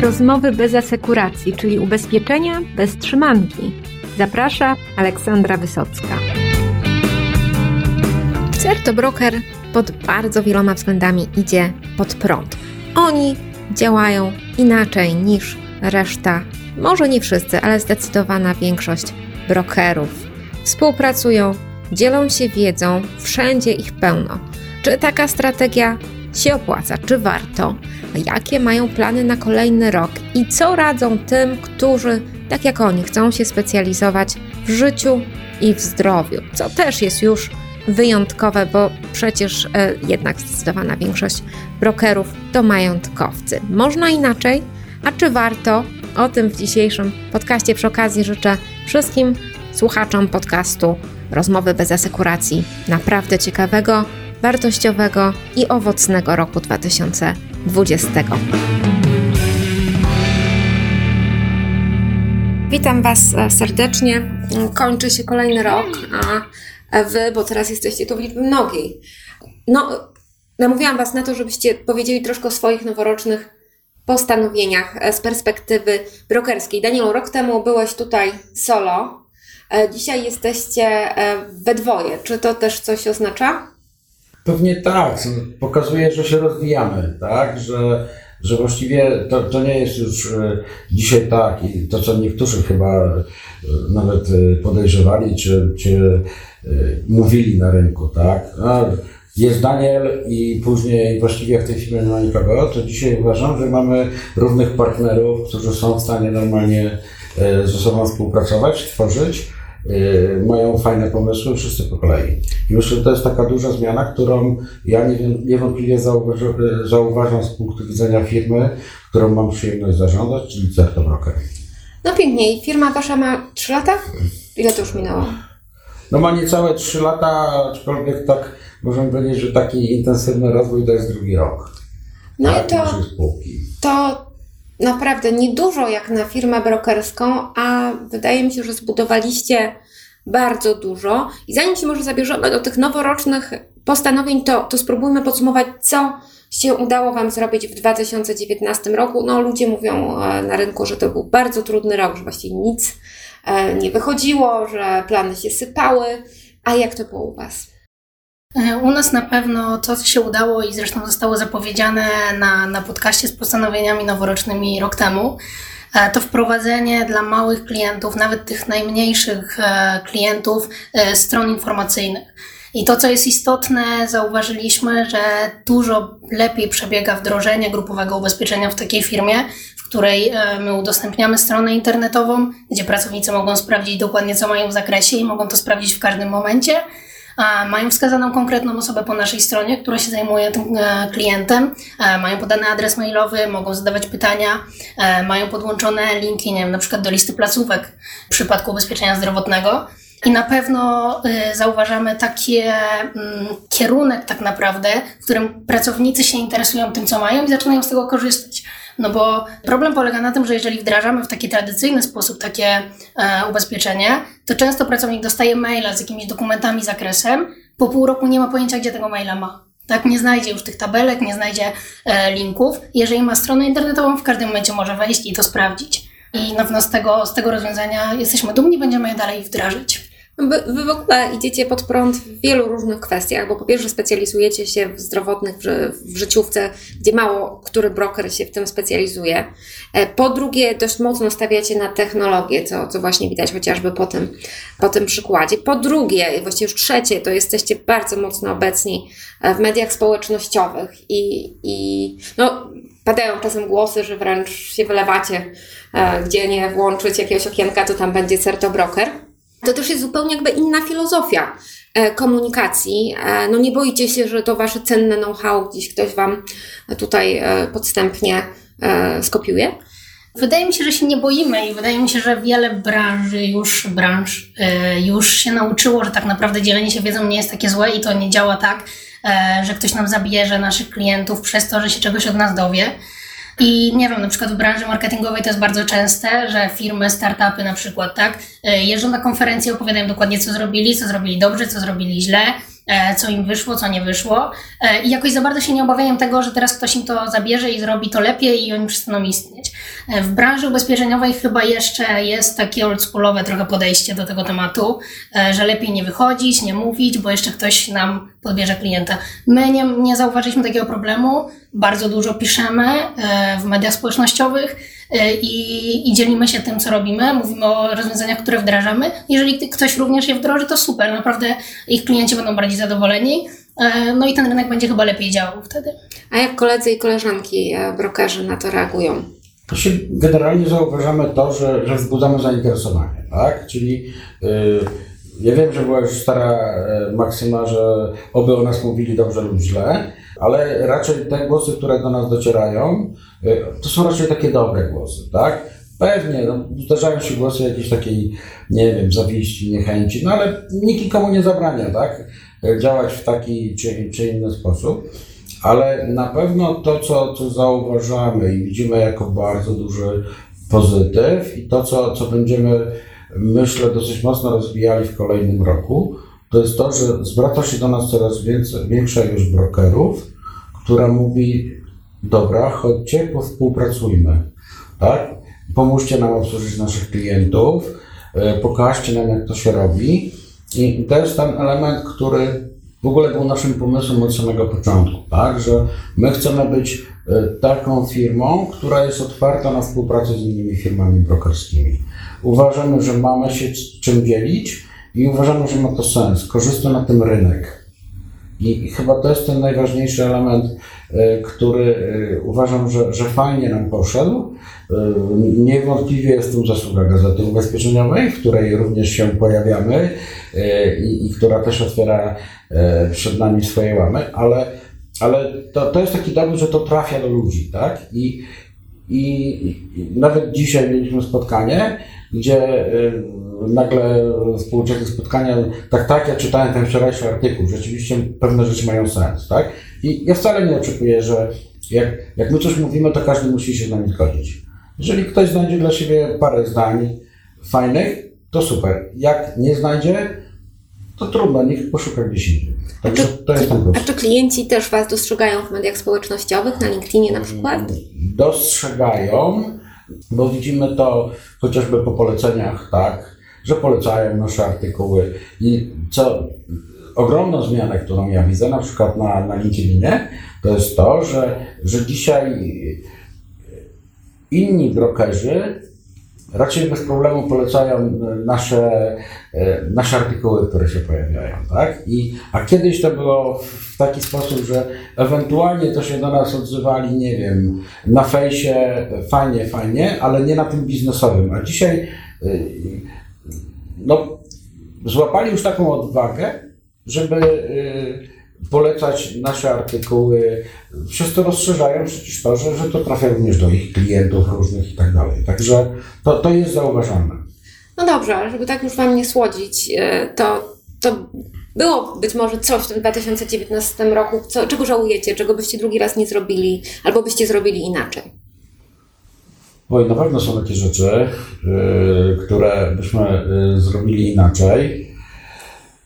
Rozmowy bez asekuracji, czyli ubezpieczenia bez trzymanki. Zaprasza Aleksandra Wysocka. Certo Broker pod bardzo wieloma względami idzie pod prąd. Oni działają inaczej niż reszta, może nie wszyscy, ale zdecydowana większość brokerów. Współpracują, dzielą się wiedzą, wszędzie ich pełno. Czy taka strategia się opłaca? Czy warto? Jakie mają plany na kolejny rok i co radzą tym, którzy, tak jak oni, chcą się specjalizować w życiu i w zdrowiu, co też jest już wyjątkowe, bo przecież e, jednak zdecydowana większość brokerów to majątkowcy. Można inaczej, a czy warto? O tym w dzisiejszym podcaście przy okazji życzę wszystkim słuchaczom podcastu Rozmowy bez asekuracji naprawdę ciekawego, wartościowego i owocnego roku 2020. Witam Was e, serdecznie. Kończy się kolejny rok, a Wy, bo teraz jesteście tu w liczbie mnogiej. No, namówiłam Was na to, żebyście powiedzieli troszkę o swoich noworocznych postanowieniach e, z perspektywy brokerskiej. Danielu, rok temu byłeś tutaj solo, e, dzisiaj jesteście we dwoje. Czy to też coś oznacza? Pewnie tak. Pokazuje, że się rozwijamy, tak? Że, że właściwie to, to nie jest już e, dzisiaj tak i to, co niektórzy chyba e, nawet e, podejrzewali, czy, czy mówili na rynku, tak? A jest Daniel i później właściwie w tej firmie nie ma nikogo, to dzisiaj uważam, że mamy równych partnerów, którzy są w stanie normalnie ze sobą współpracować, tworzyć Y, mają fajne pomysły, wszyscy po kolei. I myślę, że to jest taka duża zmiana, którą ja niewątpliwie zauważam, zauważam z punktu widzenia firmy, którą mam przyjemność zarządzać, czyli Certo Broker. No pięknie. Firma Wasza ma 3 lata? Ile to już minęło? No ma niecałe 3 lata, aczkolwiek tak możemy powiedzieć, że taki intensywny rozwój to jest drugi rok. No tak, i to, to naprawdę niedużo jak na firmę brokerską, a wydaje mi się, że zbudowaliście bardzo dużo. I zanim się może zabierzemy do tych noworocznych postanowień, to, to spróbujmy podsumować, co się udało Wam zrobić w 2019 roku. No, ludzie mówią e, na rynku, że to był bardzo trudny rok, że właściwie nic e, nie wychodziło, że plany się sypały. A jak to było u Was? E, u nas na pewno to, co się udało i zresztą zostało zapowiedziane na, na podcaście z postanowieniami noworocznymi rok temu, e, to wprowadzenie dla małych klientów, nawet tych najmniejszych e, klientów, stron informacyjnych. I to, co jest istotne, zauważyliśmy, że dużo lepiej przebiega wdrożenie grupowego ubezpieczenia w takiej firmie, w której my udostępniamy stronę internetową, gdzie pracownicy mogą sprawdzić dokładnie, co mają w zakresie i mogą to sprawdzić w każdym momencie mają wskazaną konkretną osobę po naszej stronie, która się zajmuje tym e, klientem, e, mają podany adres mailowy, mogą zadawać pytania, e, mają podłączone linki, nie wiem, na przykład do listy placówek w przypadku ubezpieczenia zdrowotnego. I na pewno zauważamy taki mm, kierunek tak naprawdę, w którym pracownicy się interesują tym, co mają i zaczynają z tego korzystać. No bo problem polega na tym, że jeżeli wdrażamy w taki tradycyjny sposób takie e, ubezpieczenie, to często pracownik dostaje maila z jakimiś dokumentami, zakresem, po pół roku nie ma pojęcia, gdzie tego maila ma. Tak, nie znajdzie już tych tabelek, nie znajdzie e, linków. Jeżeli ma stronę internetową, w każdym momencie może wejść i to sprawdzić. I na pewno z tego, z tego rozwiązania jesteśmy dumni, będziemy je dalej wdrażać. Wy, wy, w ogóle idziecie pod prąd w wielu różnych kwestiach, bo po pierwsze specjalizujecie się w zdrowotnych, w, w życiówce, gdzie mało który broker się w tym specjalizuje. E, po drugie, dość mocno stawiacie na technologię, co, co właśnie widać chociażby po tym, po tym przykładzie. Po drugie, właściwie już trzecie, to jesteście bardzo mocno obecni e, w mediach społecznościowych i, i no, padają czasem głosy, że wręcz się wylewacie, e, gdzie nie włączyć jakiegoś okienka, to tam będzie Certo Broker. To też jest zupełnie jakby inna filozofia e, komunikacji. E, no nie boicie się, że to wasze cenne know-how gdzieś ktoś wam tutaj e, podstępnie skopiuje? Wydaje mi się, że się nie boimy i wydaje mi się, że wiele branży już, branż już się nauczyło, że tak naprawdę dzielenie się wiedzą nie jest takie złe i to nie działa tak, że ktoś nam zabierze naszych klientów przez to, że się czegoś od nas dowie. I nie wiem, na przykład w branży marketingowej to jest bardzo częste, że firmy, startupy na przykład, tak, e, jeżdżą na konferencje, opowiadają dokładnie, co zrobili, co zrobili dobrze, co zrobili źle, co im wyszło, co nie wyszło. E, I jakoś za bardzo się nie obawiają tego, że teraz ktoś im to zabierze i zrobi to lepiej i oni przestaną istnieć. E, W branży ubezpieczeniowej chyba jeszcze jest takie oldschoolowe trochę podejście do tego tematu, e, że lepiej nie wychodzić, nie mówić, bo jeszcze ktoś nam podbierze klienta. My nie, nie zauważyliśmy takiego problemu. Bardzo dużo piszemy e, w mediach społecznościowych e, i, i dzielimy się tym, co robimy. Mówimy o rozwiązaniach, które wdrażamy. Jeżeli ktoś również je wdroży, to super. Naprawdę ich klienci będą bardziej zadowoleni. E, No i ten rynek będzie chyba lepiej działał wtedy. A jak koledzy i koleżanki e, brokerzy na to reagują? Generalnie zauważamy to, że, że wzbudzamy zainteresowanie, tak? Czyli y, ja wiem, że była już stara maksyma, że oby o nas mówili dobrze lub źle, ale raczej te głosy, które do nas docierają, y, to są raczej takie dobre głosy, tak? Pewnie, no, zdarzają się głosy jakiejś takiej, nie wiem, zawiści, niechęci, no ale nikt nikomu nie zabrania, tak? Y, Działać w taki czy, czy inny sposób. Ale na pewno to, co, co zauważamy i widzimy jako bardzo duży pozytyw i to, co, co będziemy, myślę, dosyć mocno rozwijali w kolejnym roku, to jest to, że zwraca się do nas coraz więcej, większa ilość brokerów, która mówi, dobra, chodźcie, współpracujmy, tak? Pomóżcie nam obsłużyć naszych klientów, e, pokażcie nam, jak to się robi. I to jest ten element, który w ogóle był naszym pomysłem od samego początku, tak? Że my chcemy być e, taką firmą, która jest otwarta na współpracę z innymi firmami brokerskimi. Uważamy, że mamy się czym dzielić i uważamy, że ma to sens. Korzysta na tym rynek. I i chyba to jest ten najważniejszy element, e, który e, uważam, że, że fajnie nam poszedł. E, Niewątpliwie jest tu zasługa Gazety Ubezpieczeniowej, w której również się pojawiamy i, i która też otwiera przed nami swoje łamy, ale, ale to, to jest taki dowód, że to trafia do ludzi, tak? I, i, i nawet dzisiaj mieliśmy spotkanie, gdzie nagle współczesne spotkania, tak, tak, ja czytałem ten wczorajszy artykuł, rzeczywiście pewne rzeczy mają sens, tak? I ja wcale nie oczekuję, że jak, jak my coś mówimy, to każdy musi się z nami zgodzić. Jeżeli ktoś znajdzie dla siebie parę zdań fajnych, to super. Jak nie znajdzie, to trudno, niech poszuka gdzieś indziej. Także to jest ten plus. A czy klienci też Was dostrzegają w mediach społecznościowych, na LinkedInie na przykład? dostrzegają, bo widzimy to chociażby po poleceniach, tak, że polecają nasze artykuły i co ogromną zmianę, którą ja widzę na przykład na, na LinkedInie, to jest to, że, że dzisiaj inni brokerzy raczej bez problemu polecają nasze, e, nasze artykuły, które się pojawiają, tak? I, a kiedyś to było w taki sposób, że ewentualnie to się do nas odzywali, nie wiem, na fejsie fajnie, fajnie, ale nie na tym biznesowym. A dzisiaj y, no, złapali już taką odwagę, żeby y, polecać nasze artykuły. Przez to rozszerzają przecież to, że, że to trafia również do ich klientów różnych i tak dalej. Także to, to jest zauważalne. No dobrze, ale żeby tak już Wam nie słodzić, e, to, to było być może coś w tym 2019 roku, co, czego żałujecie, czego byście drugi raz nie zrobili, albo byście zrobili inaczej. Oj, na pewno są takie rzeczy, y, które byśmy y, zrobili inaczej,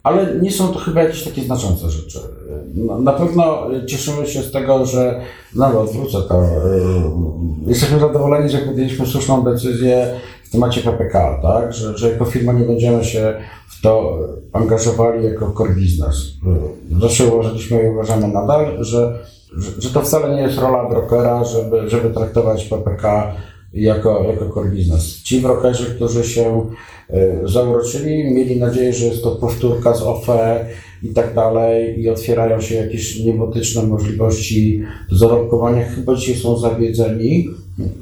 ale nie są to chyba jakieś takie znaczące rzeczy. Na, pewno cieszymy się z tego, że, no odwrócę to, y, jesteśmy zadowoleni, że podjęliśmy słuszną decyzję w temacie PPK, tak? Że, że jako firma nie będziemy się w to angażowali jako core business. Zawsze uważaliśmy i uważamy nadal, że, że to wcale nie jest rola brokera, żeby, żeby traktować PPK jako, jako core. Ci brokerzy, którzy się e, zauroczyli, mieli nadzieję, że jest to powtórka z OFE i tak dalej i otwierają się jakieś niebotyczne możliwości zarobkowania, chyba dzisiaj są zawiedzeni,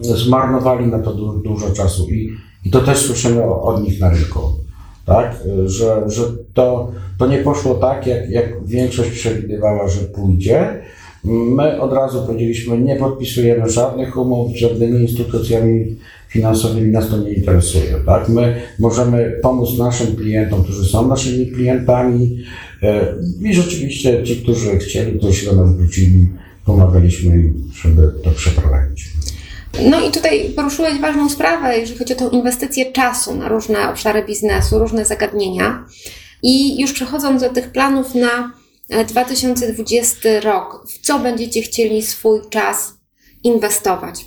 zmarnowali na to du- dużo czasu i, i to też słyszymy od nich na rynku. Tak, że, że to, to nie poszło tak, jak, jak większość przewidywała, że pójdzie. My od razu powiedzieliśmy, nie podpisujemy żadnych umów z żadnymi instytucjami finansowymi, nas to nie interesuje. Tak? My możemy pomóc naszym klientom, którzy są naszymi klientami e, i rzeczywiście ci, którzy chcieli, którzy się do nas wrócili, pomagaliśmy im, żeby to przeprowadzić. No i tutaj poruszyłeś ważną sprawę, jeżeli chodzi o tę inwestycję czasu na różne obszary biznesu, różne zagadnienia. I już przechodząc do tych planów na 2020 rok, w co będziecie chcieli swój czas inwestować?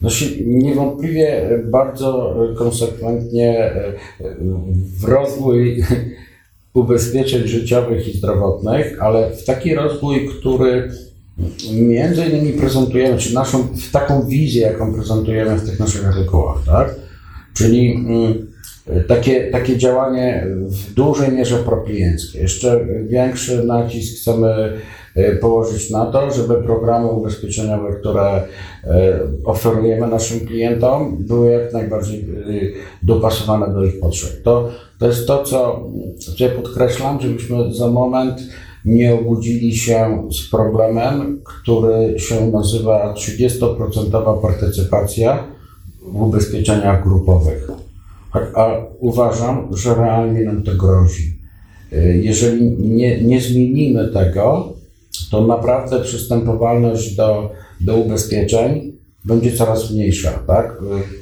Znaczy, niewątpliwie bardzo konsekwentnie e, w rozwój ubezpieczeń życiowych i zdrowotnych, ale w taki rozwój, który między innymi prezentujemy, czy naszą, w taką wizję, jaką prezentujemy w tych naszych artykułach, tak? Czyli mm, takie, takie działanie w dużej mierze proklienckie. Jeszcze większy nacisk chcemy e, położyć na to, żeby programy ubezpieczeniowe, które e, oferujemy naszym klientom, były jak najbardziej e, dopasowane do ich potrzeb. To, to jest to, co, co ja podkreślam, żebyśmy za moment nie obudzili się z problemem, który się nazywa 30% partycypacja w ubezpieczeniach grupowych. A, a uważam, że realnie nam to grozi. Y, Jeżeli nie, nie zmienimy tego, to naprawdę przystępowalność do, do ubezpieczeń będzie coraz mniejsza, tak? Y,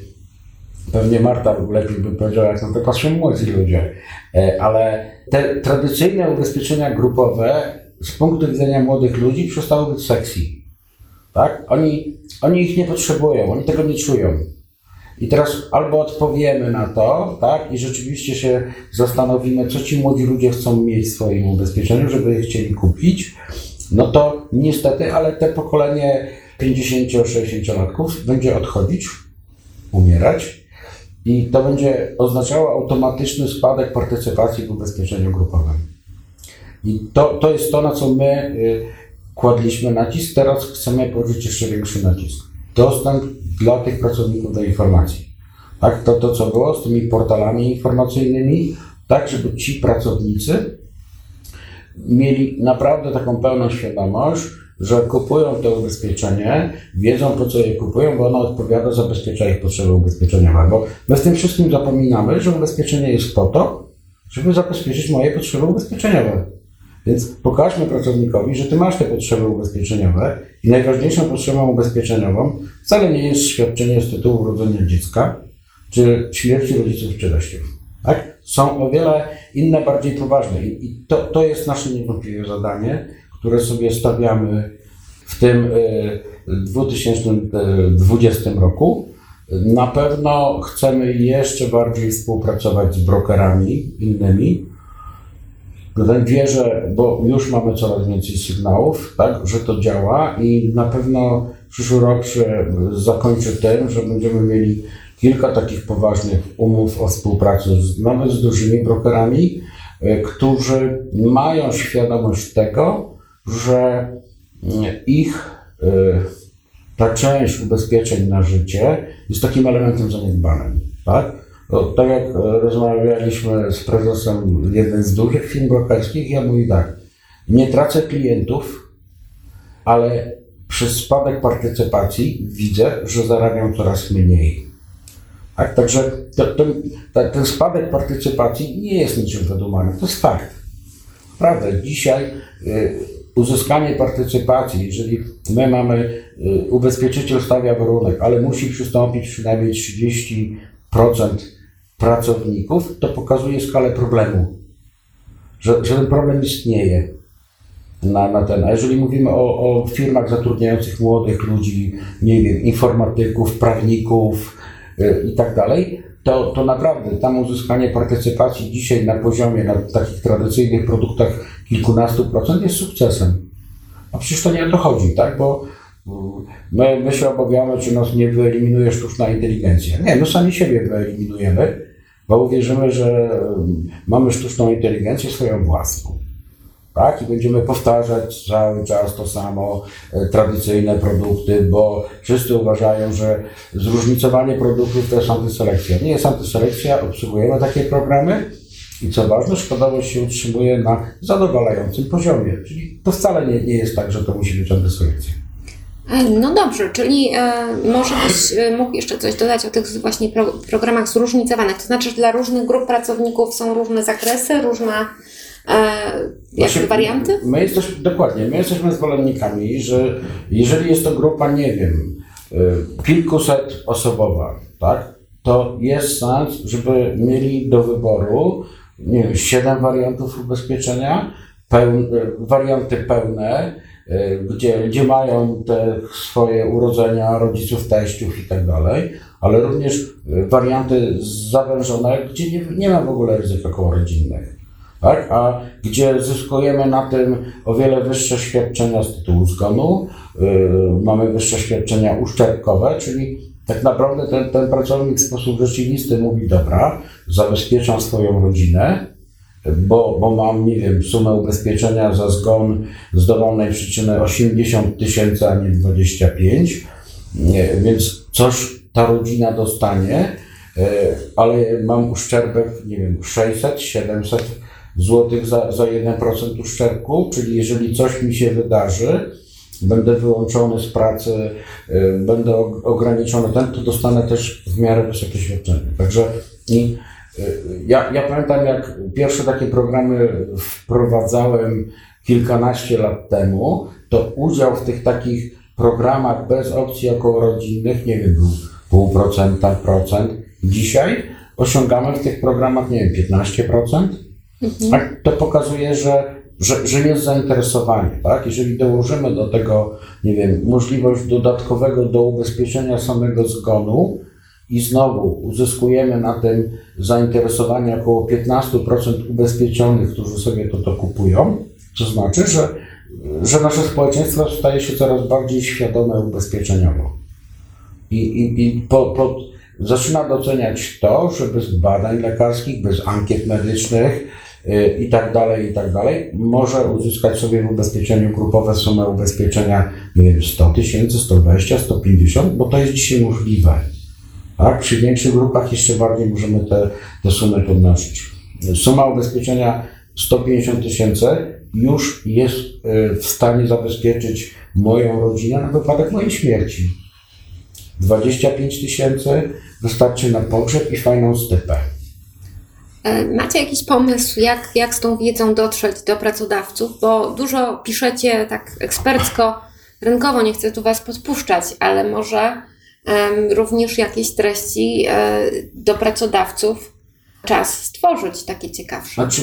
Pewnie Marta lepiej by powiedziała, jak na to patrzą młodzi ludzie, E, ale te tradycyjne ubezpieczenia grupowe z punktu widzenia młodych ludzi przestały być sexy. Tak? Oni, oni ich nie potrzebują, oni tego nie czują. I teraz albo odpowiemy na to, tak, i rzeczywiście się zastanowimy, co ci młodzi ludzie chcą mieć w swoim ubezpieczeniu, żeby je chcieli kupić, no to niestety, ale te pokolenie 50-60-latków będzie odchodzić, umierać i to będzie oznaczało automatyczny spadek partycypacji w ubezpieczeniu grupowym. I to, to jest to, na co my y, kładliśmy nacisk. Teraz chcemy położyć jeszcze większy nacisk. Dostęp dla tych pracowników do informacji. Tak, to, to co było z tymi portalami informacyjnymi, tak, żeby ci pracownicy mieli naprawdę taką pełną świadomość, że kupują to ubezpieczenie, wiedzą po co je kupują, bo ono odpowiada, zabezpiecza ich potrzeby ubezpieczeniowe. Bo my w tym wszystkim zapominamy, że ubezpieczenie jest po to, żeby zabezpieczyć moje potrzeby ubezpieczeniowe. Więc pokażmy pracownikowi, że ty masz te potrzeby ubezpieczeniowe i najważniejszą potrzebą ubezpieczeniową wcale nie jest świadczenie z tytułu urodzenia dziecka, czy śmierci rodziców czy teściów. Tak? Są o wiele inne, bardziej poważne. I, to, to jest nasze niewątpliwie zadanie, które sobie stawiamy w tym y, 2020 roku. Na pewno chcemy jeszcze bardziej współpracować z brokerami innymi. Wierzę, bo już mamy coraz więcej sygnałów, tak, że to działa i na pewno przyszły rok się zakończy tym, że będziemy mieli kilka takich poważnych umów o współpracy, z, nawet z dużymi brokerami, y, którzy mają świadomość tego, że y, ich y, ta część ubezpieczeń na życie jest takim elementem zaniedbanym. Tak? No, tak jak e, rozmawialiśmy z prezesem jednej z dużych firm brokerskich, ja mówię tak, nie tracę klientów, ale przez spadek partycypacji widzę, że zarabiam coraz mniej. Tak, także to, to, ten spadek partycypacji nie jest niczym wydumany, to jest fakt. Prawda, dzisiaj y, uzyskanie partycypacji, jeżeli my mamy, y, ubezpieczyciel stawia warunek, ale musi przystąpić przynajmniej 30% pracowników, to pokazuje skalę problemu, że, że ten problem istnieje. Na, na ten. A jeżeli mówimy o, o firmach zatrudniających młodych ludzi, nie wiem, informatyków, prawników y, i tak dalej, to, to naprawdę tam uzyskanie partycypacji dzisiaj na poziomie, na takich tradycyjnych produktach kilkunastu procent jest sukcesem. A przecież to nie o to chodzi, tak? Bo mm, my, my się obawiamy, czy nas nie wyeliminuje sztuczna inteligencja. Nie, my sami siebie wyeliminujemy, bo uwierzymy, że mamy sztuczną inteligencję swoją własną. Tak? I będziemy powtarzać cały czas to samo, e, tradycyjne produkty, bo wszyscy uważają, że zróżnicowanie produktów to jest antyselekcja. Nie jest antyselekcja, obsługujemy takie programy i co ważne, szkodowość się utrzymuje na zadowalającym poziomie. Czyli to wcale nie, nie jest tak, że to musi być antyselekcja. No dobrze, czyli e, może byś e, mógł jeszcze coś dodać o tych właśnie pro, programach zróżnicowanych. To znaczy, że dla różnych grup pracowników są różne zakresy, różne e, jakby Znaczy, warianty? My jesteśmy, dokładnie, my jesteśmy zwolennikami, że jeżeli jest to grupa, nie wiem, y, kilkuset osobowa, tak, to jest sens, żeby mieli do wyboru, nie wiem, siedem wariantów ubezpieczenia pełn, warianty pełne, y, gdzie, gdzie mają te swoje urodzenia rodziców, teściów i tak dalej, ale również y, warianty zawężone, gdzie nie, nie ma w ogóle ryzyk okołorodzinnych. Tak? A gdzie zyskujemy na tym o wiele wyższe świadczenia z tytułu zgonu, yy, mamy wyższe świadczenia uszczerbkowe, czyli tak naprawdę ten, ten pracownik w sposób rzeczywisty mówi, dobra, zabezpieczam swoją rodzinę, bo, bo mam, nie wiem, sumę ubezpieczenia za zgon z dowolnej przyczyny 80 tysięcy, a nie 25, nie, więc coś ta rodzina dostanie, yy, ale mam uszczerbek, nie wiem, 600, 700 złotych za, za 1% uszczerbku, czyli jeżeli coś mi się wydarzy, będę wyłączony z pracy, y, będę og- ograniczony ten, to dostanę też w miarę wysokie świadczenie. Także i, ja, ja pamiętam, jak pierwsze takie programy wprowadzałem kilkanaście lat temu, to udział w tych takich programach bez opcji okołorodzinnych, nie wiem, był pół procenta, procent. Dzisiaj osiągamy w tych programach, nie wiem, 15%. Tak, to pokazuje, że, że, że jest zainteresowanie. Tak? Jeżeli dołożymy do tego, nie wiem, możliwość dodatkowego do ubezpieczenia samego zgonu i znowu uzyskujemy na tym zainteresowanie około 15% ubezpieczonych, którzy sobie to, to kupują, to znaczy, że, że nasze społeczeństwo staje się coraz bardziej świadome ubezpieczeniowo. I, i, i po, po, zaczyna doceniać to, że bez badań lekarskich, bez ankiet medycznych y, i tak dalej, i tak dalej, może uzyskać sobie w ubezpieczeniu grupowe sumę ubezpieczenia, nie wiem, 100 tysięcy, 120, 150, bo to jest dzisiaj możliwe. Tak? Przy większych grupach jeszcze bardziej możemy te, te sumy podnosić. Suma ubezpieczenia 150 tysięcy już jest y, w stanie zabezpieczyć moją rodzinę na wypadek mojej śmierci. 25 tysięcy wystarczy na pogrzeb i fajną stypę. E, Macie jakiś pomysł, jak, jak z tą wiedzą dotrzeć do pracodawców? Bo dużo piszecie tak ekspercko, rynkowo, nie chcę tu Was podpuszczać, ale może również jakieś treści e, do pracodawców czas stworzyć takie ciekawsze. Znaczy,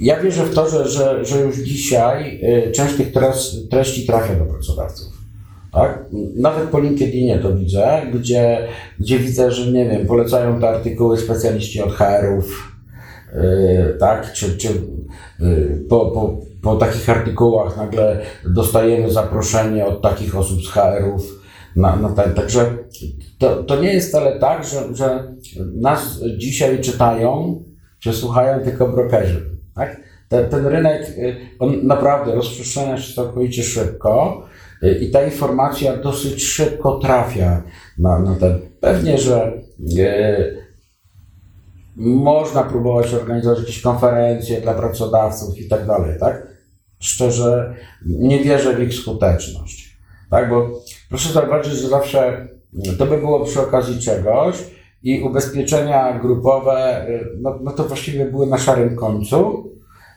ja wierzę w to, że, że, że już dzisiaj y, część tych treści trafia do pracodawców. Tak? Nawet po LinkedInie to widzę, gdzie, gdzie widzę, że nie wiem, polecają te artykuły specjaliści od HR-ów, y, tak? Czy, czy y, po, po, po takich artykułach nagle dostajemy zaproszenie od takich osób z HR-ów na, na ten. Także to, to nie jest wcale tak, że, że nas dzisiaj czytają, czy słuchają tylko brokerzy. Tak? Ten, ten rynek, y, on naprawdę rozprzestrzenia się całkowicie szybko y, i ta informacja dosyć szybko trafia na, na ten. Pewnie, że y, można próbować organizować jakieś konferencje dla pracodawców i tak dalej, tak? Szczerze nie wierzę w ich skuteczność, tak? Bo proszę zauważyć, że zawsze to by było przy okazji czegoś i ubezpieczenia grupowe, y, no, no to właściwie były na szarym końcu,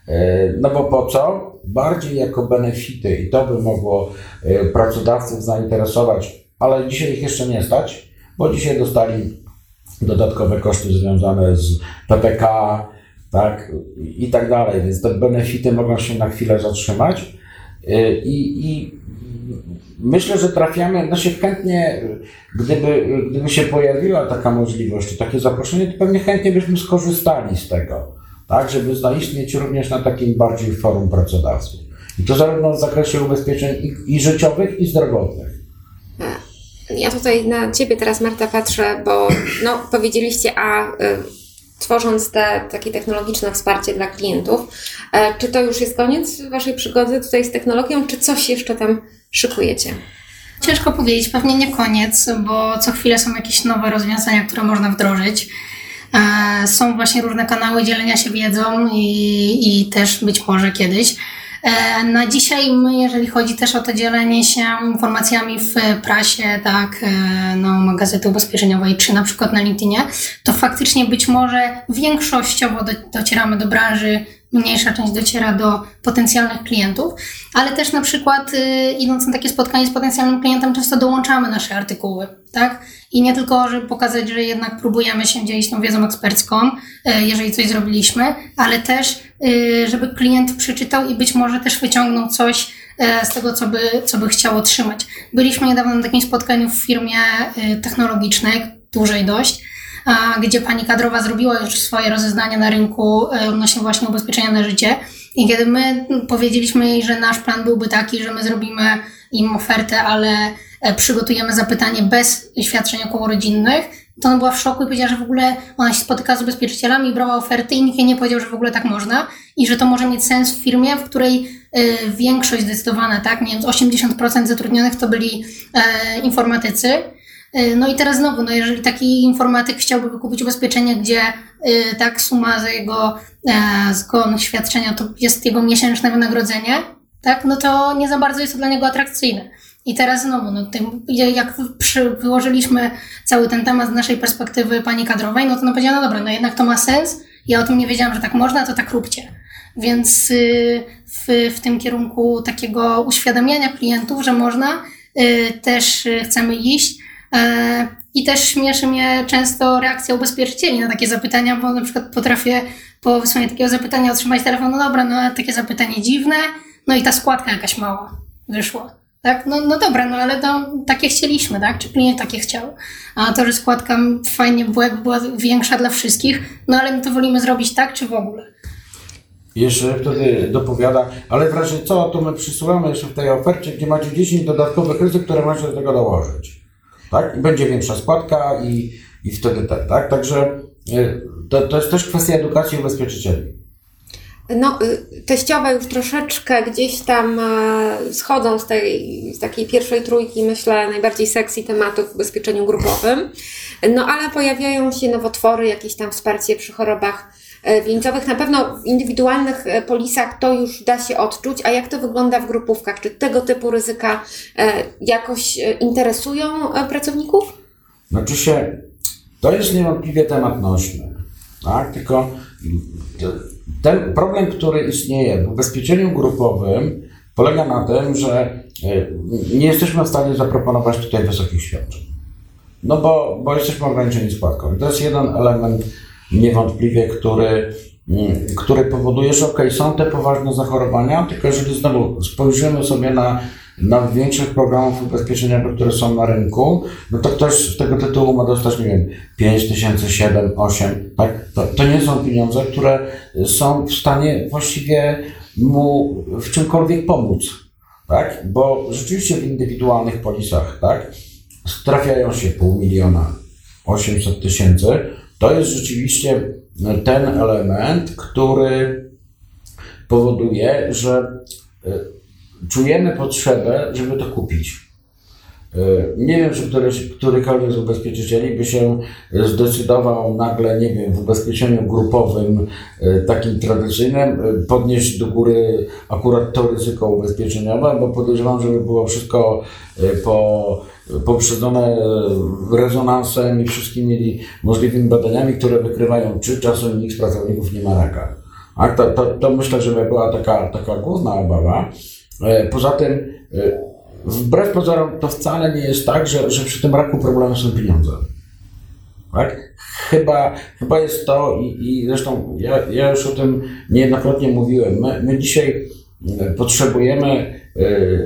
y, no bo po co? Bardziej jako benefity i to by mogło y, pracodawców zainteresować, ale dzisiaj ich jeszcze nie stać, bo dzisiaj dostali dodatkowe koszty związane z PPK, tak, i tak dalej, więc te benefity mogą się na chwilę zatrzymać i, i myślę, że trafiamy, znaczy chętnie, gdyby, gdyby się pojawiła taka możliwość, takie zaproszenie, to pewnie chętnie byśmy skorzystali z tego, tak, żeby zaistnieć również na takim bardziej forum pracodawców. I to zarówno w zakresie ubezpieczeń i, i życiowych, i zdrowotnych. Ja tutaj na Ciebie teraz, Marta, patrzę, bo no, powiedzieliście, a y, tworząc te takie technologiczne wsparcie dla klientów, e, czy to już jest koniec Waszej przygody tutaj z technologią, czy coś jeszcze tam szykujecie? Ciężko powiedzieć, pewnie nie koniec, bo co chwilę są jakieś nowe rozwiązania, które można wdrożyć. E, Są właśnie różne kanały dzielenia się wiedzą i, i też być może kiedyś. E, Na dzisiaj my, jeżeli chodzi też o to dzielenie się informacjami w prasie, tak, e, no, gazety ubezpieczeniowej, czy na przykład na LinkedInie, to faktycznie być może większościowo do, docieramy do branży mniejsza część dociera do potencjalnych klientów, ale też na przykład y, idąc na takie spotkanie z potencjalnym klientem, często dołączamy nasze artykuły, tak? I nie tylko, żeby pokazać, że jednak próbujemy się dzielić tą wiedzą ekspercką, y, jeżeli coś zrobiliśmy, ale też, y, żeby klient przeczytał i być może też wyciągnął coś y, z tego, co by, co by chciał otrzymać. Byliśmy niedawno na takim spotkaniu w firmie technologicznej, dużej dość, gdzie pani kadrowa zrobiła już swoje rozeznanie na rynku e, odnośnie właśnie ubezpieczenia na życie. I kiedy my powiedzieliśmy jej, że nasz plan byłby taki, że my zrobimy im ofertę, ale e, przygotujemy zapytanie bez świadczeń okołorodzinnych, to ona była w szoku i powiedziała, że w ogóle ona się spotyka z ubezpieczycielami, brała oferty i nikt jej nie powiedział, że w ogóle tak można i że to może mieć sens w firmie, w której y, większość zdecydowana, tak, nie wiem, 80% zatrudnionych to byli e, informatycy, No i teraz znowu, no jeżeli taki informatyk chciałby wykupić ubezpieczenie, gdzie tak suma za jego e, zgon świadczenia to jest jego miesięczne wynagrodzenie, tak, no to nie za bardzo jest to dla niego atrakcyjne. I teraz znowu, no, jak przy, wyłożyliśmy cały ten temat z naszej perspektywy pani kadrowej, no to ona powiedziała, no dobra, no jednak to ma sens, ja o tym nie wiedziałam, że tak można, to tak róbcie. Więc y, w, w tym kierunku takiego uświadamiania klientów, że można, y, też y, chcemy iść. E, I też śmieszy mnie często reakcja ubezpieczycieli na takie zapytania, bo na przykład potrafię po wysłaniu takiego zapytania otrzymać telefon, no dobra, no takie zapytanie dziwne, no i ta składka jakaś mała wyszła. Tak, no, no dobra, no ale to takie chcieliśmy, tak? Czy klient takie chciał? A to, że składka fajnie była, była większa dla wszystkich, no ale my to wolimy zrobić tak, czy w ogóle? Jeszcze wtedy dopowiada, ale w razie co, to my przysyłamy jeszcze w tej ofercie, gdzie macie 10 dodatkowych ryzyk, które możecie do tego dołożyć. Tak? I będzie większa składka i, i wtedy tak, tak? Także y, to, to jest też kwestia edukacji ubezpieczycieli. No, y, teściowe już troszeczkę gdzieś tam e, schodzą z, tej, z takiej pierwszej trójki, myślę, najbardziej sexy tematów w ubezpieczeniu grupowym. No, ale pojawiają się nowotwory, jakieś tam wsparcie przy chorobach e, wieńcowych. Na pewno w indywidualnych e, polisach to już da się odczuć. A jak to wygląda w grupówkach? Czy tego typu ryzyka jakoś interesują pracowników? Znaczy się, to jest niewątpliwie temat nośny, tak? Tylko ten problem, który istnieje w ubezpieczeniu grupowym, polega na tym, że y, nie jesteśmy w stanie zaproponować tutaj wysokich świadczeń. No bo, bo jesteśmy ograniczeni składką. To jest jeden element niewątpliwie, który, mm, który powoduje, że ok, są te poważne zachorowania, tylko jeżeli znowu spojrzymy sobie na, na większych programów ubezpieczeniowych, które są na rynku, no to ktoś z tego tytułu ma dostać, nie wiem, 5 tysięcy, 7, 8, tak? To, to nie są pieniądze, które są w stanie właściwie mu w czymkolwiek pomóc, tak? Bo rzeczywiście w indywidualnych polisach, tak? trafiają się pół miliona, 800 tysięcy, to jest rzeczywiście ten element, który powoduje, że e, czujemy potrzebę, żeby to kupić. E, Nie wiem, czy któryś, którykolwiek z ubezpieczycieli by się zdecydował nagle, nie wiem, w ubezpieczeniu grupowym, e, takim tradycyjnym, e, podnieść do góry akurat to ryzyko ubezpieczeniowe, bo podejrzewam, żeby było wszystko po, poprzedzone rezonansem i wszystkimi możliwymi badaniami, które wykrywają, czy czasem nikt z pracowników nie ma raka. A to, to, to myślę, że była taka, taka główna obawa. E, Poza tym, e, wbrew pozorom, to wcale nie jest tak, że, że przy tym raku problemem są pieniądze. Tak? Chyba, chyba jest to, i, i zresztą ja, ja już o tym niejednokrotnie mówiłem. My, my dzisiaj e, potrzebujemy,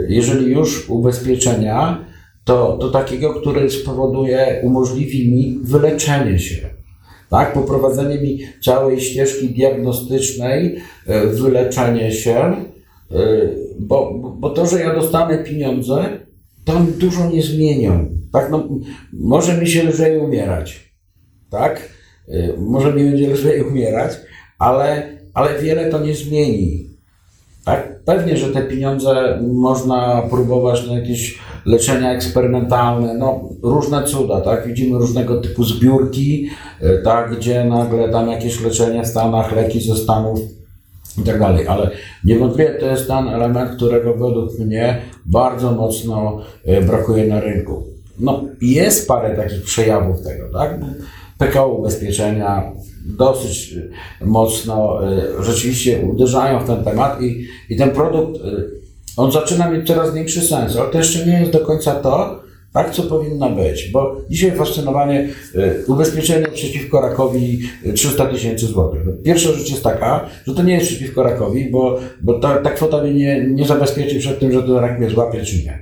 jeżeli już ubezpieczenia, to, to takiego, który spowoduje, umożliwi mi wyleczenie się. Tak? Poprowadzenie mi całej ścieżki diagnostycznej, wyleczenie się, bo, bo to, że ja dostanę pieniądze, to dużo nie zmienią. Tak? No, może mi się lżej umierać. Tak? E, Może mi będzie lżej umierać, ale, ale wiele to nie zmieni. Tak? Pewnie, że te pieniądze można próbować na jakieś leczenia eksperymentalne, no różne cuda, tak? Widzimy różnego typu zbiórki, e, tak? Gdzie nagle tam jakieś leczenie w Stanach, leki ze Stanów i tak dalej, ale niewątpliwie to jest ten element, którego według mnie bardzo mocno e, brakuje na rynku. No, jest parę takich przejawów tego, tak? PKO Ubezpieczenia dosyć y, mocno y, rzeczywiście uderzają w ten temat i, i ten produkt, on zaczyna mieć coraz większy sens, ale to jeszcze nie jest do końca to, tak, co powinno być, bo dzisiaj fascynowanie y, ubezpieczenie przeciwko rakowi y, 300 tysięcy złotych. Pierwsza rzecz jest taka, że to nie jest przeciwko rakowi, bo, bo ta, ta kwota mnie nie, nie zabezpieczy przed tym, że ten rak mnie złapie czy nie.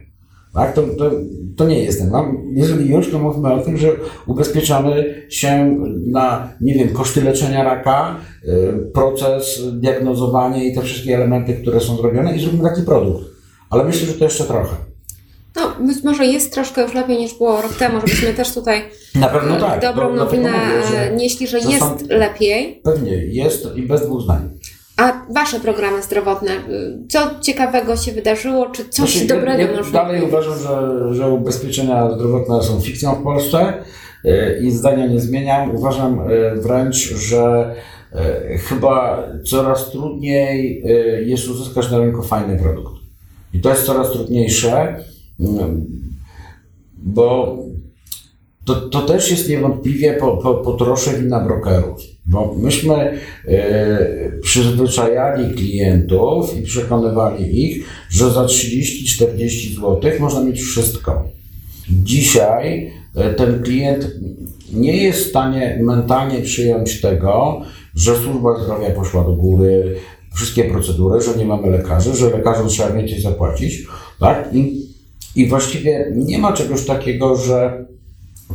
Tak, to, to, to nie jest ten. Jeżeli już, to mówmy o tym, że ubezpieczamy się na, nie wiem, koszty leczenia raka, y, proces diagnozowania i te wszystkie elementy, które są zrobione i zróbmy taki produkt. Ale myślę, że to jeszcze trochę. No, być może jest troszkę już lepiej niż było rok temu, żebyśmy też tutaj Na pewno tak. E, dobrą Do- dlatego nowinę mówię, że e, nieśli, że jest są- lepiej. Pewnie jest i bez dwóch zdań. A Wasze programy zdrowotne, y, co ciekawego się wydarzyło, czy coś Znaczy, dobrego ja, ja Dalej uważam, że, że ubezpieczenia zdrowotne są fikcją w Polsce e, i zdania nie zmieniam. Uważam e, wręcz, że chyba coraz trudniej jest uzyskać na rynku fajny produkt. I to jest coraz trudniejsze, bo to, to też jest niewątpliwie po, po, po trosze wina brokerów, bo myśmy e, przyzwyczajali klientów i przekonywali ich, że za 30-40 zł można mieć wszystko. Dzisiaj e, ten klient nie jest w stanie mentalnie przyjąć tego, że służba zdrowia poszła do góry, wszystkie procedury, że nie mamy lekarzy, że lekarzom trzeba więcej zapłacić, tak? I, i właściwie nie ma czegoś takiego, że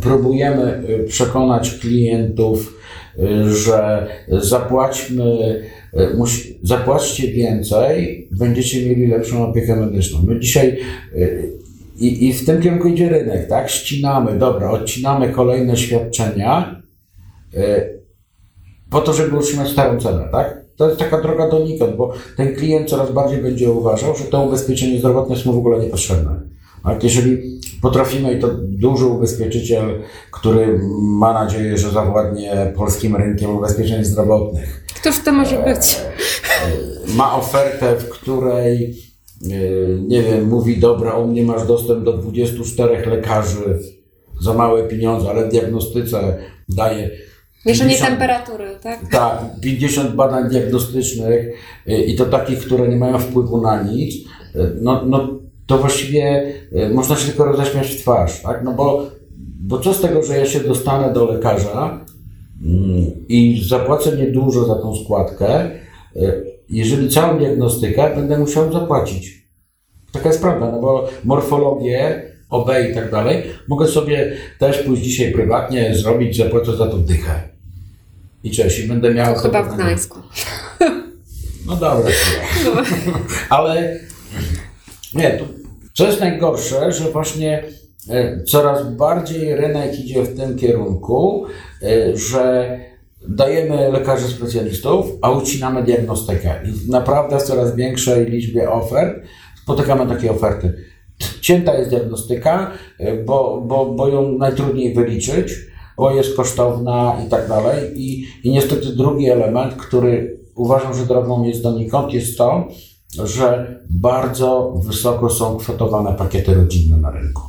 próbujemy y, przekonać klientów, y, że zapłaćmy, y, zapłaćcie więcej, będziecie mieli lepszą opiekę medyczną. My dzisiaj i, i w tym kierunku idzie rynek, tak? Ścinamy, dobra, odcinamy kolejne świadczenia po to, żeby utrzymać starą cenę, tak? To jest taka droga donikąd, bo ten klient coraz bardziej będzie uważał, że to ubezpieczenie zdrowotne jest mu w ogóle niepotrzebne. Tak? Jeżeli potrafimy, i to duży ubezpieczyciel, który ma nadzieję, że zawładnie polskim rynkiem ubezpieczeń zdrowotnych, Któż to może być? ma ofertę, w której yy, nie wiem, mówi, dobra, u mnie masz dostęp do 24 lekarzy za małe pieniądze, ale w diagnostyce daje Mieszanie 50 temperatury, tak? tak, 50 badań diagnostycznych y, i to takich, które nie mają wpływu na nic, no, no to właściwie y, można się tylko roześmiać w twarz, tak? No bo, bo co z tego, że ja się dostanę do lekarza mm, i zapłacę niedużo za tą składkę, y, jeżeli całą diagnostykę będę musiał zapłacić. Taka jest prawda, no bo morfologię, OB i tak dalej, mogę sobie też pójść dzisiaj prywatnie zrobić, zapłacę za to dychę. I cześć, i będę miał... Chyba w Gdańsku. No dobra, chwila. ale nie, to, co jest najgorsze, że właśnie e, coraz bardziej rynek idzie w tym kierunku, e, że dajemy lekarzy specjalistów, a ucinamy diagnostykę. I naprawdę w coraz większej liczbie ofert spotykamy takie oferty. Cięta jest diagnostyka, e, bo, bo, bo ją najtrudniej wyliczyć, bo jest kosztowna i tak dalej. I, I niestety drugi element, który uważam, że drogą jest donikąd, jest to, że bardzo wysoko są kwotowane pakiety rodzinne na rynku.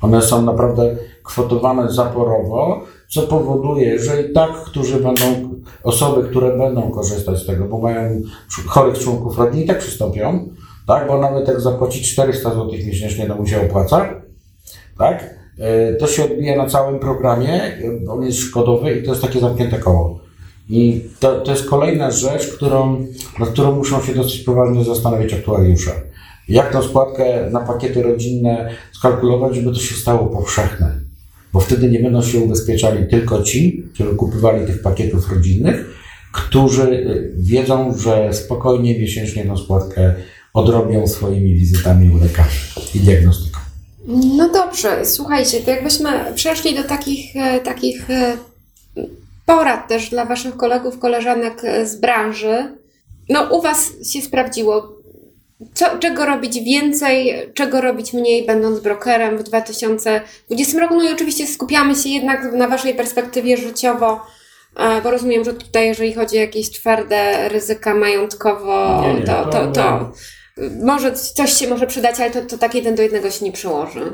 One są naprawdę kwotowane zaporowo, co powoduje, że i tak, którzy będą, osoby, które będą korzystać z tego, bo mają chorych członków rodziny, i tak przystąpią, tak, bo nawet jak zapłaci 400 zł miesięcznie, to mu się opłaca, tak, e, to się odbija na całym programie, e, on jest szkodowy i to jest takie zamknięte koło. I to, to jest kolejna rzecz, którą, nad którą muszą się dosyć poważnie zastanowić aktuariusze. Jak tą składkę na pakiety rodzinne skalkulować, żeby to się stało powszechne. Bo wtedy nie będą się ubezpieczali tylko ci, którzy kupywali tych pakietów rodzinnych, którzy y, wiedzą, że spokojnie miesięcznie tą składkę odrobią swoimi wizytami u lekarzy i diagnostyką. No dobrze, słuchajcie, to jakbyśmy przeszli do takich, e, takich e, porad też dla Waszych kolegów, koleżanek e, z branży. No, u Was się sprawdziło. Co, czego robić więcej, czego robić mniej, będąc brokerem w 2020 roku? No i oczywiście skupiamy się jednak na Waszej perspektywie życiowo, e, bo rozumiem, że tutaj, jeżeli chodzi o jakieś twarde ryzyka majątkowo, Nie, nie, to, to to, to może coś się może przydać, ale to, to tak jeden do jednego się nie przyłoży.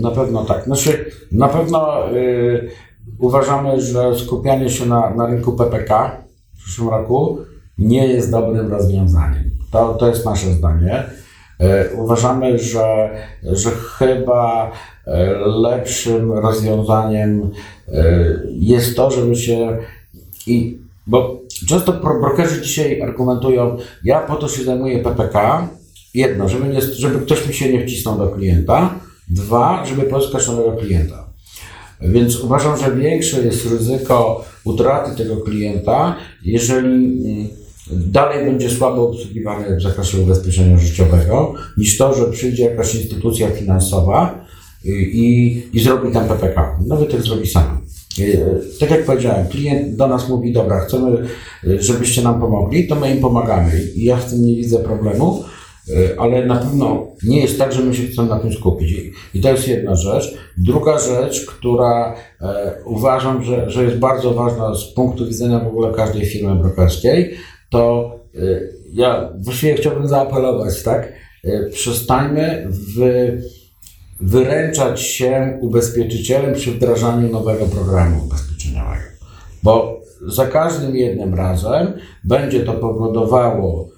Na pewno tak. Znaczy, na pewno y, uważamy, że skupianie się na, na rynku PPK w przyszłym roku nie jest dobrym rozwiązaniem. To, to jest nasze zdanie. E, Uważamy, że, że chyba e, lepszym rozwiązaniem e, jest to, żeby się i bo często brokerzy dzisiaj argumentują, ja po to się zajmuję PPK. Jedno, żeby, nie, żeby ktoś mi się nie wcisnął do klienta. Dwa, żeby pozyskać nowego klienta. Więc uważam, że większe jest ryzyko utraty tego klienta, jeżeli mm, dalej będzie słabo obsługiwany w zakresie ubezpieczenia życiowego, niż to, że przyjdzie jakaś instytucja finansowa y, i, i zrobi tam PPK. Nawet jak zrobi sam. Y, Tak jak powiedziałem, klient do nas mówi, dobra, chcemy, y, żebyście nam pomogli, to my im pomagamy. I ja w tym nie widzę problemu, y, ale na pewno nie jest tak, że my się chcemy na tym skupić. I- to jest jedna rzecz. Druga rzecz, która e, uważam, że, że jest bardzo ważna z punktu widzenia w ogóle każdej firmy brokerskiej, to y, ja właściwie chciałbym zaapelować, tak? Przestańmy wy, wyręczać się ubezpieczycielem przy wdrażaniu nowego programu ubezpieczeniowego. Bo za każdym jednym razem będzie to powodowało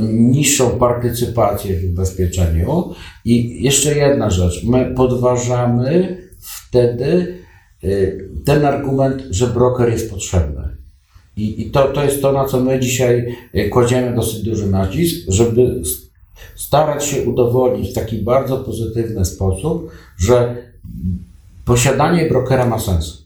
niższą partycypację w ubezpieczeniu. I jeszcze jedna rzecz, my podważamy wtedy y, ten argument, że broker jest potrzebny. I, i to, to jest to, na co my dzisiaj y, kładziemy dosyć duży nacisk, żeby starać się udowodnić w taki bardzo pozytywny sposób, że posiadanie brokera ma sens.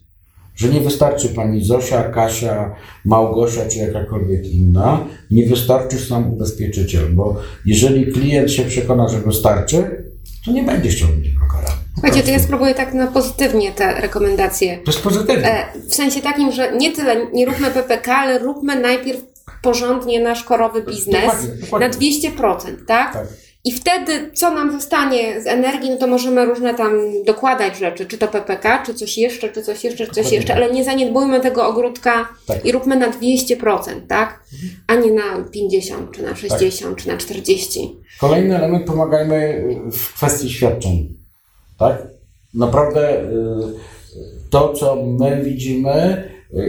Że nie wystarczy pani Zosia, Kasia, Małgosia czy jakakolwiek inna, nie wystarczy sam ubezpieczyciel, bo jeżeli klient się przekona, że wystarczy, to nie będzie chciał mieć brokera. Po Słuchajcie, to ja spróbuję tak na pozytywnie te rekomendacje. To jest pozytywne. E, w sensie takim, że nie tyle, nie róbmy PPK, ale róbmy najpierw porządnie nasz korowy biznes Dokładnie, dokładnie. na 200%, tak? Tak. I wtedy, co nam zostanie z energii, no to możemy różne tam dokładać rzeczy, czy to PPK, czy coś jeszcze, czy coś jeszcze, czy coś jeszcze, tak. ale nie zaniedbujmy tego ogródka Tak. i róbmy na 200%, tak? A nie na 50, czy na Tak. 60, czy na 40. Kolejny element, pomagajmy w kwestii świadczeń. Tak? Naprawdę y, to, co my widzimy,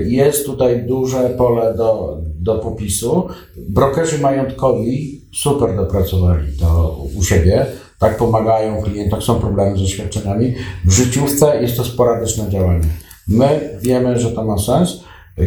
jest tutaj duże pole do, do popisu. Brokerzy majątkowi super dopracowali to u siebie. Tak pomagają klientom, są problemy ze świadczeniami. W życiówce jest to sporadyczne działanie. My wiemy, że to ma sens.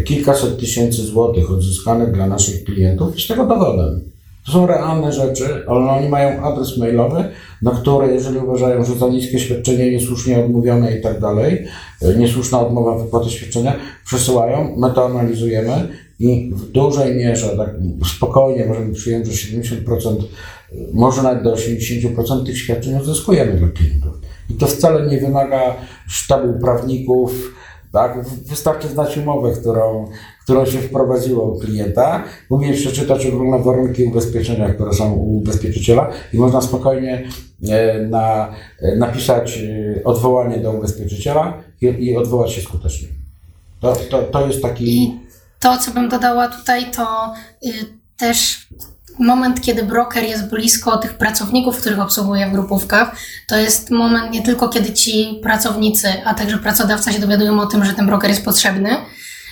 Kilkaset tysięcy złotych odzyskanych dla naszych klientów jest tego dowodem. To są realne rzeczy, ale oni mają adres mailowy, na który, jeżeli uważają, że za niskie świadczenie, niesłusznie odmówione i tak dalej, e, niesłuszna odmowa wypłaty świadczenia, przesyłają, my to analizujemy i w dużej mierze, tak spokojnie możemy przyjąć, że 70%, e, może nawet do 80% tych świadczeń odzyskujemy dla klientów. I to wcale nie wymaga sztabu prawników, tak? Wystarczy znać umowę, którą, którą się wprowadziło u klienta, umieć przeczytać ogólne warunki ubezpieczenia, które są u ubezpieczyciela i można spokojnie e, na, e, napisać e, odwołanie do ubezpieczyciela i, i odwołać się skutecznie. To, to, to jest taki... To, co bym dodała tutaj, to y, też moment, kiedy broker jest blisko tych pracowników, których obsługuje w grupówkach, to jest moment nie tylko, kiedy ci pracownicy, a także pracodawca się dowiadują o tym, że ten broker jest potrzebny,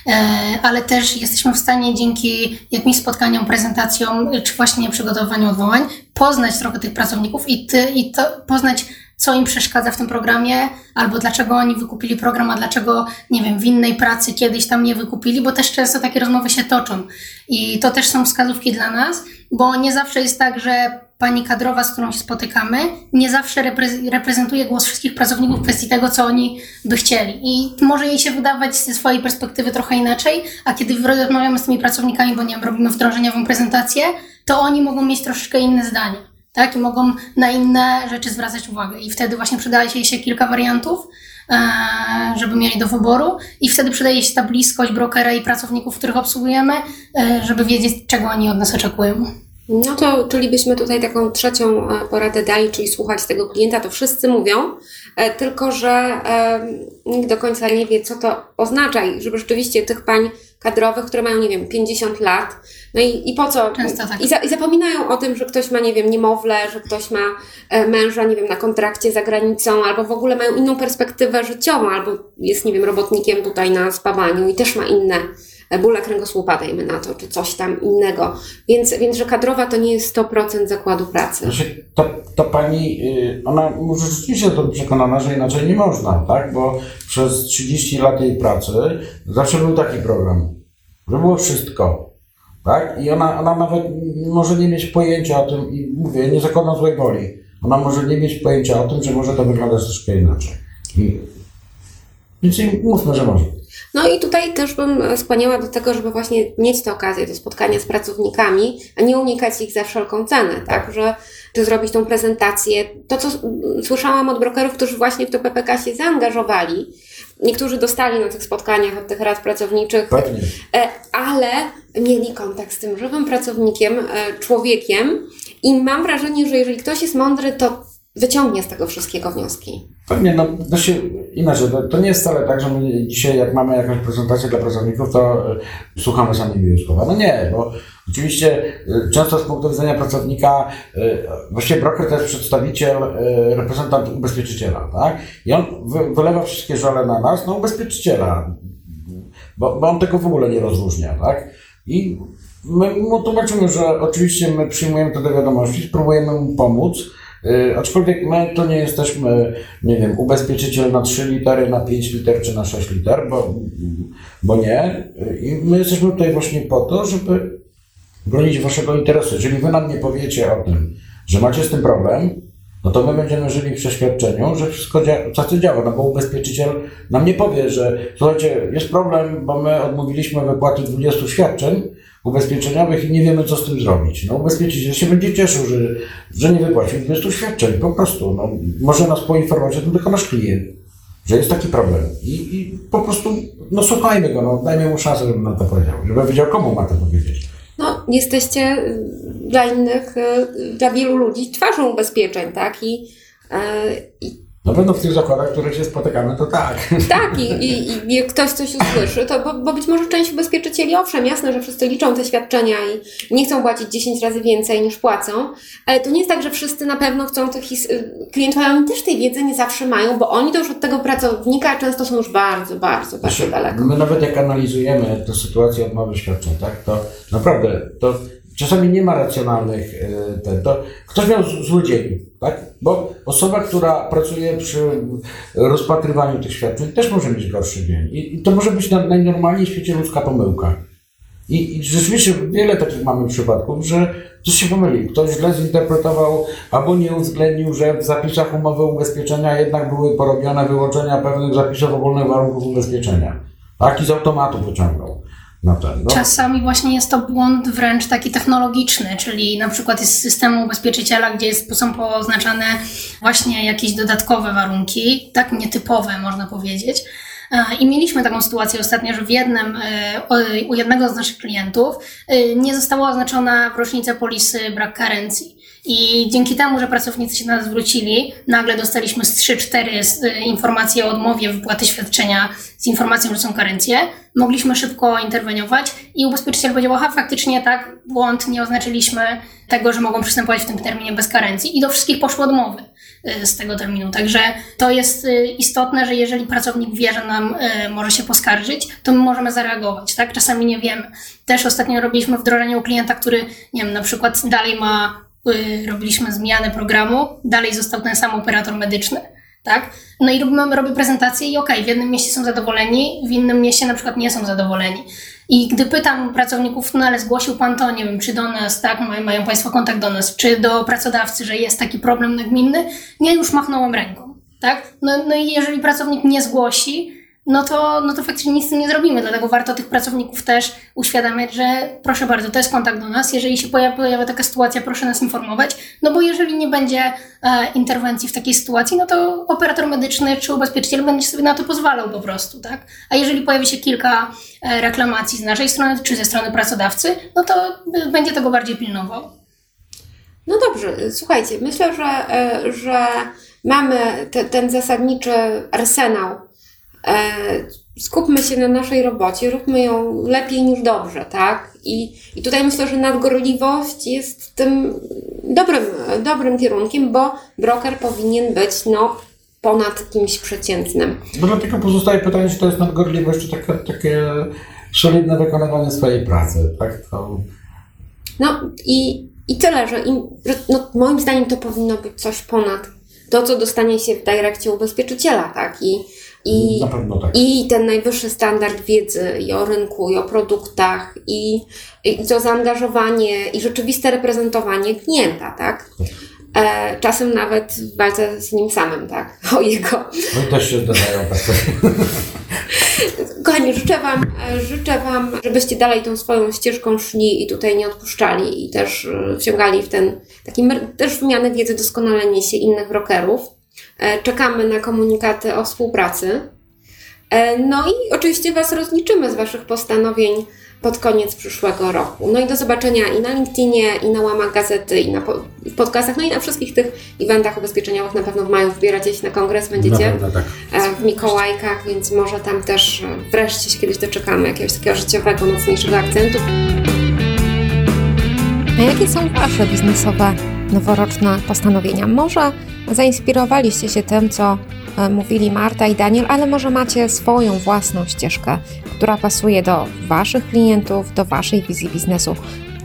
e, ale też jesteśmy w stanie dzięki jakimś spotkaniom, prezentacjom, czy właśnie przygotowywaniu odwołań, poznać trochę tych pracowników i, ty, i to, poznać, co im przeszkadza w tym programie, albo dlaczego oni wykupili program, a dlaczego, nie wiem, w innej pracy kiedyś tam nie wykupili, bo też często takie rozmowy się toczą. I to też są wskazówki dla nas, bo nie zawsze jest tak, że pani kadrowa, z którą się spotykamy, nie zawsze repre- reprezentuje głos wszystkich pracowników w kwestii tego, co oni by chcieli. I może jej się wydawać ze swojej perspektywy trochę inaczej, a kiedy rozmawiamy z tymi pracownikami, bo nie wiem, robimy wdrożeniową prezentację, to oni mogą mieć troszeczkę inne zdanie. Tak, i mogą na inne rzeczy zwracać uwagę. I wtedy właśnie przydaje się kilka wariantów, e, żeby mieli do wyboru, i wtedy przydaje się ta bliskość brokera i pracowników, których obsługujemy, e, żeby wiedzieć, czego oni od nas oczekują. No to, czyli byśmy tutaj taką trzecią e, poradę dali, czyli słuchać tego klienta, to wszyscy mówią, e, tylko że nikt do końca nie wie, co to oznacza i żeby rzeczywiście tych pań kadrowych, które mają, nie wiem, 50 lat, no i, i po co? Często tak. I, za, I zapominają o tym, że ktoś ma, nie wiem, niemowlę, że ktoś ma e, męża, nie wiem, na kontrakcie za granicą, albo w ogóle mają inną perspektywę życiową, albo jest, nie wiem, robotnikiem tutaj na spawaniu i też ma inne bóle kręgosłupa, dajmy na to, czy coś tam innego. Więc, więc że kadrowa to nie jest 100% zakładu pracy. Znaczy, ta, ta pani, y, ona może rzeczywiście to przekonana, że inaczej nie można, tak? Bo przez 30 lat jej pracy zawsze był taki program, że było wszystko, tak? I ona, ona nawet może nie mieć pojęcia o tym, i mówię, nie zakładam złej woli, ona może nie mieć pojęcia o tym, że może to wyglądać troszkę inaczej. I, więc mówmy, że może. No i tutaj też bym skłaniała do tego, żeby właśnie mieć tę okazję do spotkania z pracownikami, a nie unikać ich za wszelką cenę, tak? Że czy zrobić tą prezentację. To, co słyszałam od brokerów, którzy właśnie w to PPK się zaangażowali, niektórzy dostali na tych spotkaniach od tych rad pracowniczych Pewnie. E, ale mieli kontakt z tym żywym pracownikiem, e, człowiekiem i mam wrażenie, że jeżeli ktoś jest mądry, to wyciągnie z tego wszystkiego wnioski. Pewnie, no, no się, inaczej, to, to nie jest wcale tak, że my dzisiaj jak mamy jakąś prezentację dla pracowników, to y, słuchamy sami Biuskowa. No nie, bo oczywiście y, często z punktu widzenia pracownika, y, właściwie broker to jest przedstawiciel, reprezentant ubezpieczyciela, tak? I on wy, wylewa wszystkie żale na nas, na ubezpieczyciela, bo, bo on tego w ogóle nie rozróżnia, tak? I my mu tłumaczymy, że oczywiście my przyjmujemy to do wiadomości, spróbujemy mu pomóc, aczkolwiek my to nie jesteśmy, nie wiem, ubezpieczyciel na 3 litery, na 5 liter czy na 6 liter, bo, bo nie. Yy, I my jesteśmy tutaj właśnie po to, żeby bronić waszego interesu. Jeżeli wy nam nie powiecie o tym, że macie z tym problem, no to my będziemy żyli w przeświadczeniu, że wszystko dzia- tacy działa, no bo ubezpieczyciel nam nie powie, że słuchajcie, jest problem, bo my odmówiliśmy wypłaty 20 świadczeń ubezpieczeniowych i nie wiemy, co z tym zrobić. No ubezpieczyciel się będzie cieszył, że, że nie wypłacił 20 świadczeń, po prostu. No, może nas poinformować o tym tylko nasz klient, że jest taki problem. I, i po prostu, no słuchajmy go, no, dajmy mu szansę, żeby nam to powiedział, żeby wiedział, komu ma to powiedzieć. No, jesteście y, dla innych, y, dla wielu ludzi twarzą ubezpieczeń, tak? I, e, i Na pewno w tych zakładach, w których się spotykamy, to tak. tak, i, i, i jak ktoś coś usłyszy, to bo, bo być może część ubezpieczycieli, owszem, jasne, że wszyscy liczą te świadczenia i nie chcą płacić 10 razy więcej niż płacą, ale to nie jest tak, że wszyscy na pewno chcą tych klientów, ale oni też tej wiedzy nie zawsze mają, bo oni to już od tego pracownika często są już bardzo, bardzo, bardzo Znaczy, daleko. My nawet jak analizujemy tę sytuację odmowy świadczeń, tak, to naprawdę to czasami nie ma racjonalnych e, ten, to ktoś miał zły dzień, tak? Bo osoba, która pracuje przy rozpatrywaniu tych świadczeń też może mieć gorszy dzień. I, i to może być na, najnormalniej w świecie ludzka pomyłka. I, I rzeczywiście wiele takich mamy przypadków, że ktoś się pomylił, ktoś źle zinterpretował albo nie uwzględnił, że w zapisach umowy ubezpieczenia jednak były porobione wyłączenia pewnych zapisów ogólnych warunków ubezpieczenia. Tak i z automatu wyciągał na ten. No. Czasami właśnie jest to błąd wręcz taki technologiczny, czyli na przykład jest system ubezpieczyciela, gdzie jest, są poznaczane właśnie jakieś dodatkowe warunki, tak nietypowe można powiedzieć. E, I mieliśmy taką sytuację ostatnio, że w jednym, e, u jednego z naszych klientów e, nie została oznaczona w rocznicę polisy brak karencji. I dzięki temu, że pracownicy się do nas zwrócili, nagle dostaliśmy z 3-4 s- y, informacje o odmowie wypłaty świadczenia z informacją, że są karencje. Mogliśmy szybko interweniować i ubezpieczyciel powiedział, aha, faktycznie tak, błąd, nie oznaczyliśmy tego, że mogą przystępować w tym terminie bez karencji. I do wszystkich poszły odmowy y, z tego terminu. Także to jest y, istotne, że jeżeli pracownik wie, że nam może się poskarżyć, to my możemy zareagować, tak? Czasami nie wiemy. Też ostatnio robiliśmy wdrożenie u klienta, który, nie wiem, na przykład dalej ma, robiliśmy zmianę programu, dalej został ten sam operator medyczny, tak? No i robimy, robię prezentację i okej, w jednym mieście są zadowoleni, w innym mieście na przykład nie są zadowoleni. I gdy pytam pracowników, no ale zgłosił pan to, nie wiem, czy do nas, tak, mają, mają państwo kontakt do nas, czy do pracodawcy, że jest taki problem nagminny, nie, już machnąłem ręką, tak? No, no i jeżeli pracownik nie zgłosi, no to, no to faktycznie nic z tym nie zrobimy, dlatego warto tych pracowników też uświadamiać, że proszę bardzo, to jest kontakt do nas, jeżeli się pojawia, pojawia taka sytuacja, proszę nas informować, no bo jeżeli nie będzie e, interwencji w takiej sytuacji, no to operator medyczny czy ubezpieczyciel będzie sobie na to pozwalał po prostu, tak? A jeżeli pojawi się kilka e, reklamacji z naszej strony czy ze strony pracodawcy, no to e, będzie tego bardziej pilnował. No dobrze, słuchajcie, myślę, że, e, że mamy te, ten zasadniczy arsenał. E, Skupmy się na naszej robocie, róbmy ją lepiej niż dobrze, tak? I, i tutaj myślę, że nadgorliwość jest tym dobrym, dobrym kierunkiem, bo broker powinien być no, ponad kimś przeciętnym. No dlatego pozostaje pytanie, czy to jest nadgorliwość, czy takie, takie solidne wykonywanie swojej pracy, tak? To... No i, i tyle, że, im, że no, moim zdaniem to powinno być coś ponad to, co dostanie się w dyrekcie ubezpieczyciela, tak? I, i, tak. i ten najwyższy standard wiedzy i o rynku, i o produktach, i, i to zaangażowanie, i rzeczywiste reprezentowanie klienta, tak? E, czasem nawet w walce z nim samym, tak? O jego. No też się zdarzają takie. Kochani, życzę wam, życzę Wam, żebyście dalej tą swoją ścieżką szli i tutaj nie odpuszczali i też e, wciągali w ten taki też wymianę wiedzy, doskonalenie się innych brokerów. E, Czekamy na komunikaty o współpracy. E, No i oczywiście Was rozliczymy z Waszych postanowień pod koniec przyszłego roku. No i do zobaczenia i na LinkedInie, i na łamach gazety, i na podcastach, no i na wszystkich tych eventach ubezpieczeniowych. Na pewno w maju wybieracie się na kongres, będziecie pewno tak. e, w Mikołajkach, więc może tam też wreszcie się kiedyś doczekamy jakiegoś takiego życiowego, mocniejszego akcentu. A jakie są Wasze biznesowe noworoczne postanowienia? Może zainspirowaliście się tym, co e, mówili Marta i Daniel, ale może macie swoją własną ścieżkę, która pasuje do Waszych klientów, do Waszej wizji biznesu.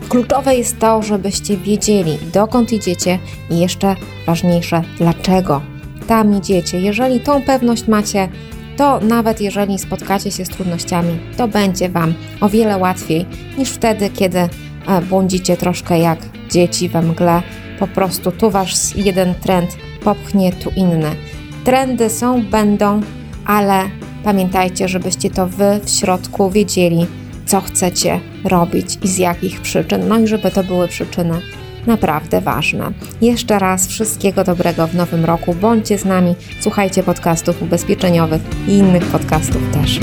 Kluczowe jest to, żebyście wiedzieli, dokąd idziecie i jeszcze ważniejsze, dlaczego tam idziecie. Jeżeli tą pewność macie, to nawet jeżeli spotkacie się z trudnościami, to będzie Wam o wiele łatwiej niż wtedy, kiedy e, błądzicie troszkę jak dzieci we mgle. Po prostu tu Wasz jeden trend popchnie tu inny. Trendy są, będą, ale pamiętajcie, żebyście to Wy w środku wiedzieli, co chcecie robić i z jakich przyczyn. No i żeby to były przyczyny naprawdę ważne. Jeszcze raz wszystkiego dobrego w nowym roku. Bądźcie z nami, słuchajcie podcastów ubezpieczeniowych i innych podcastów też.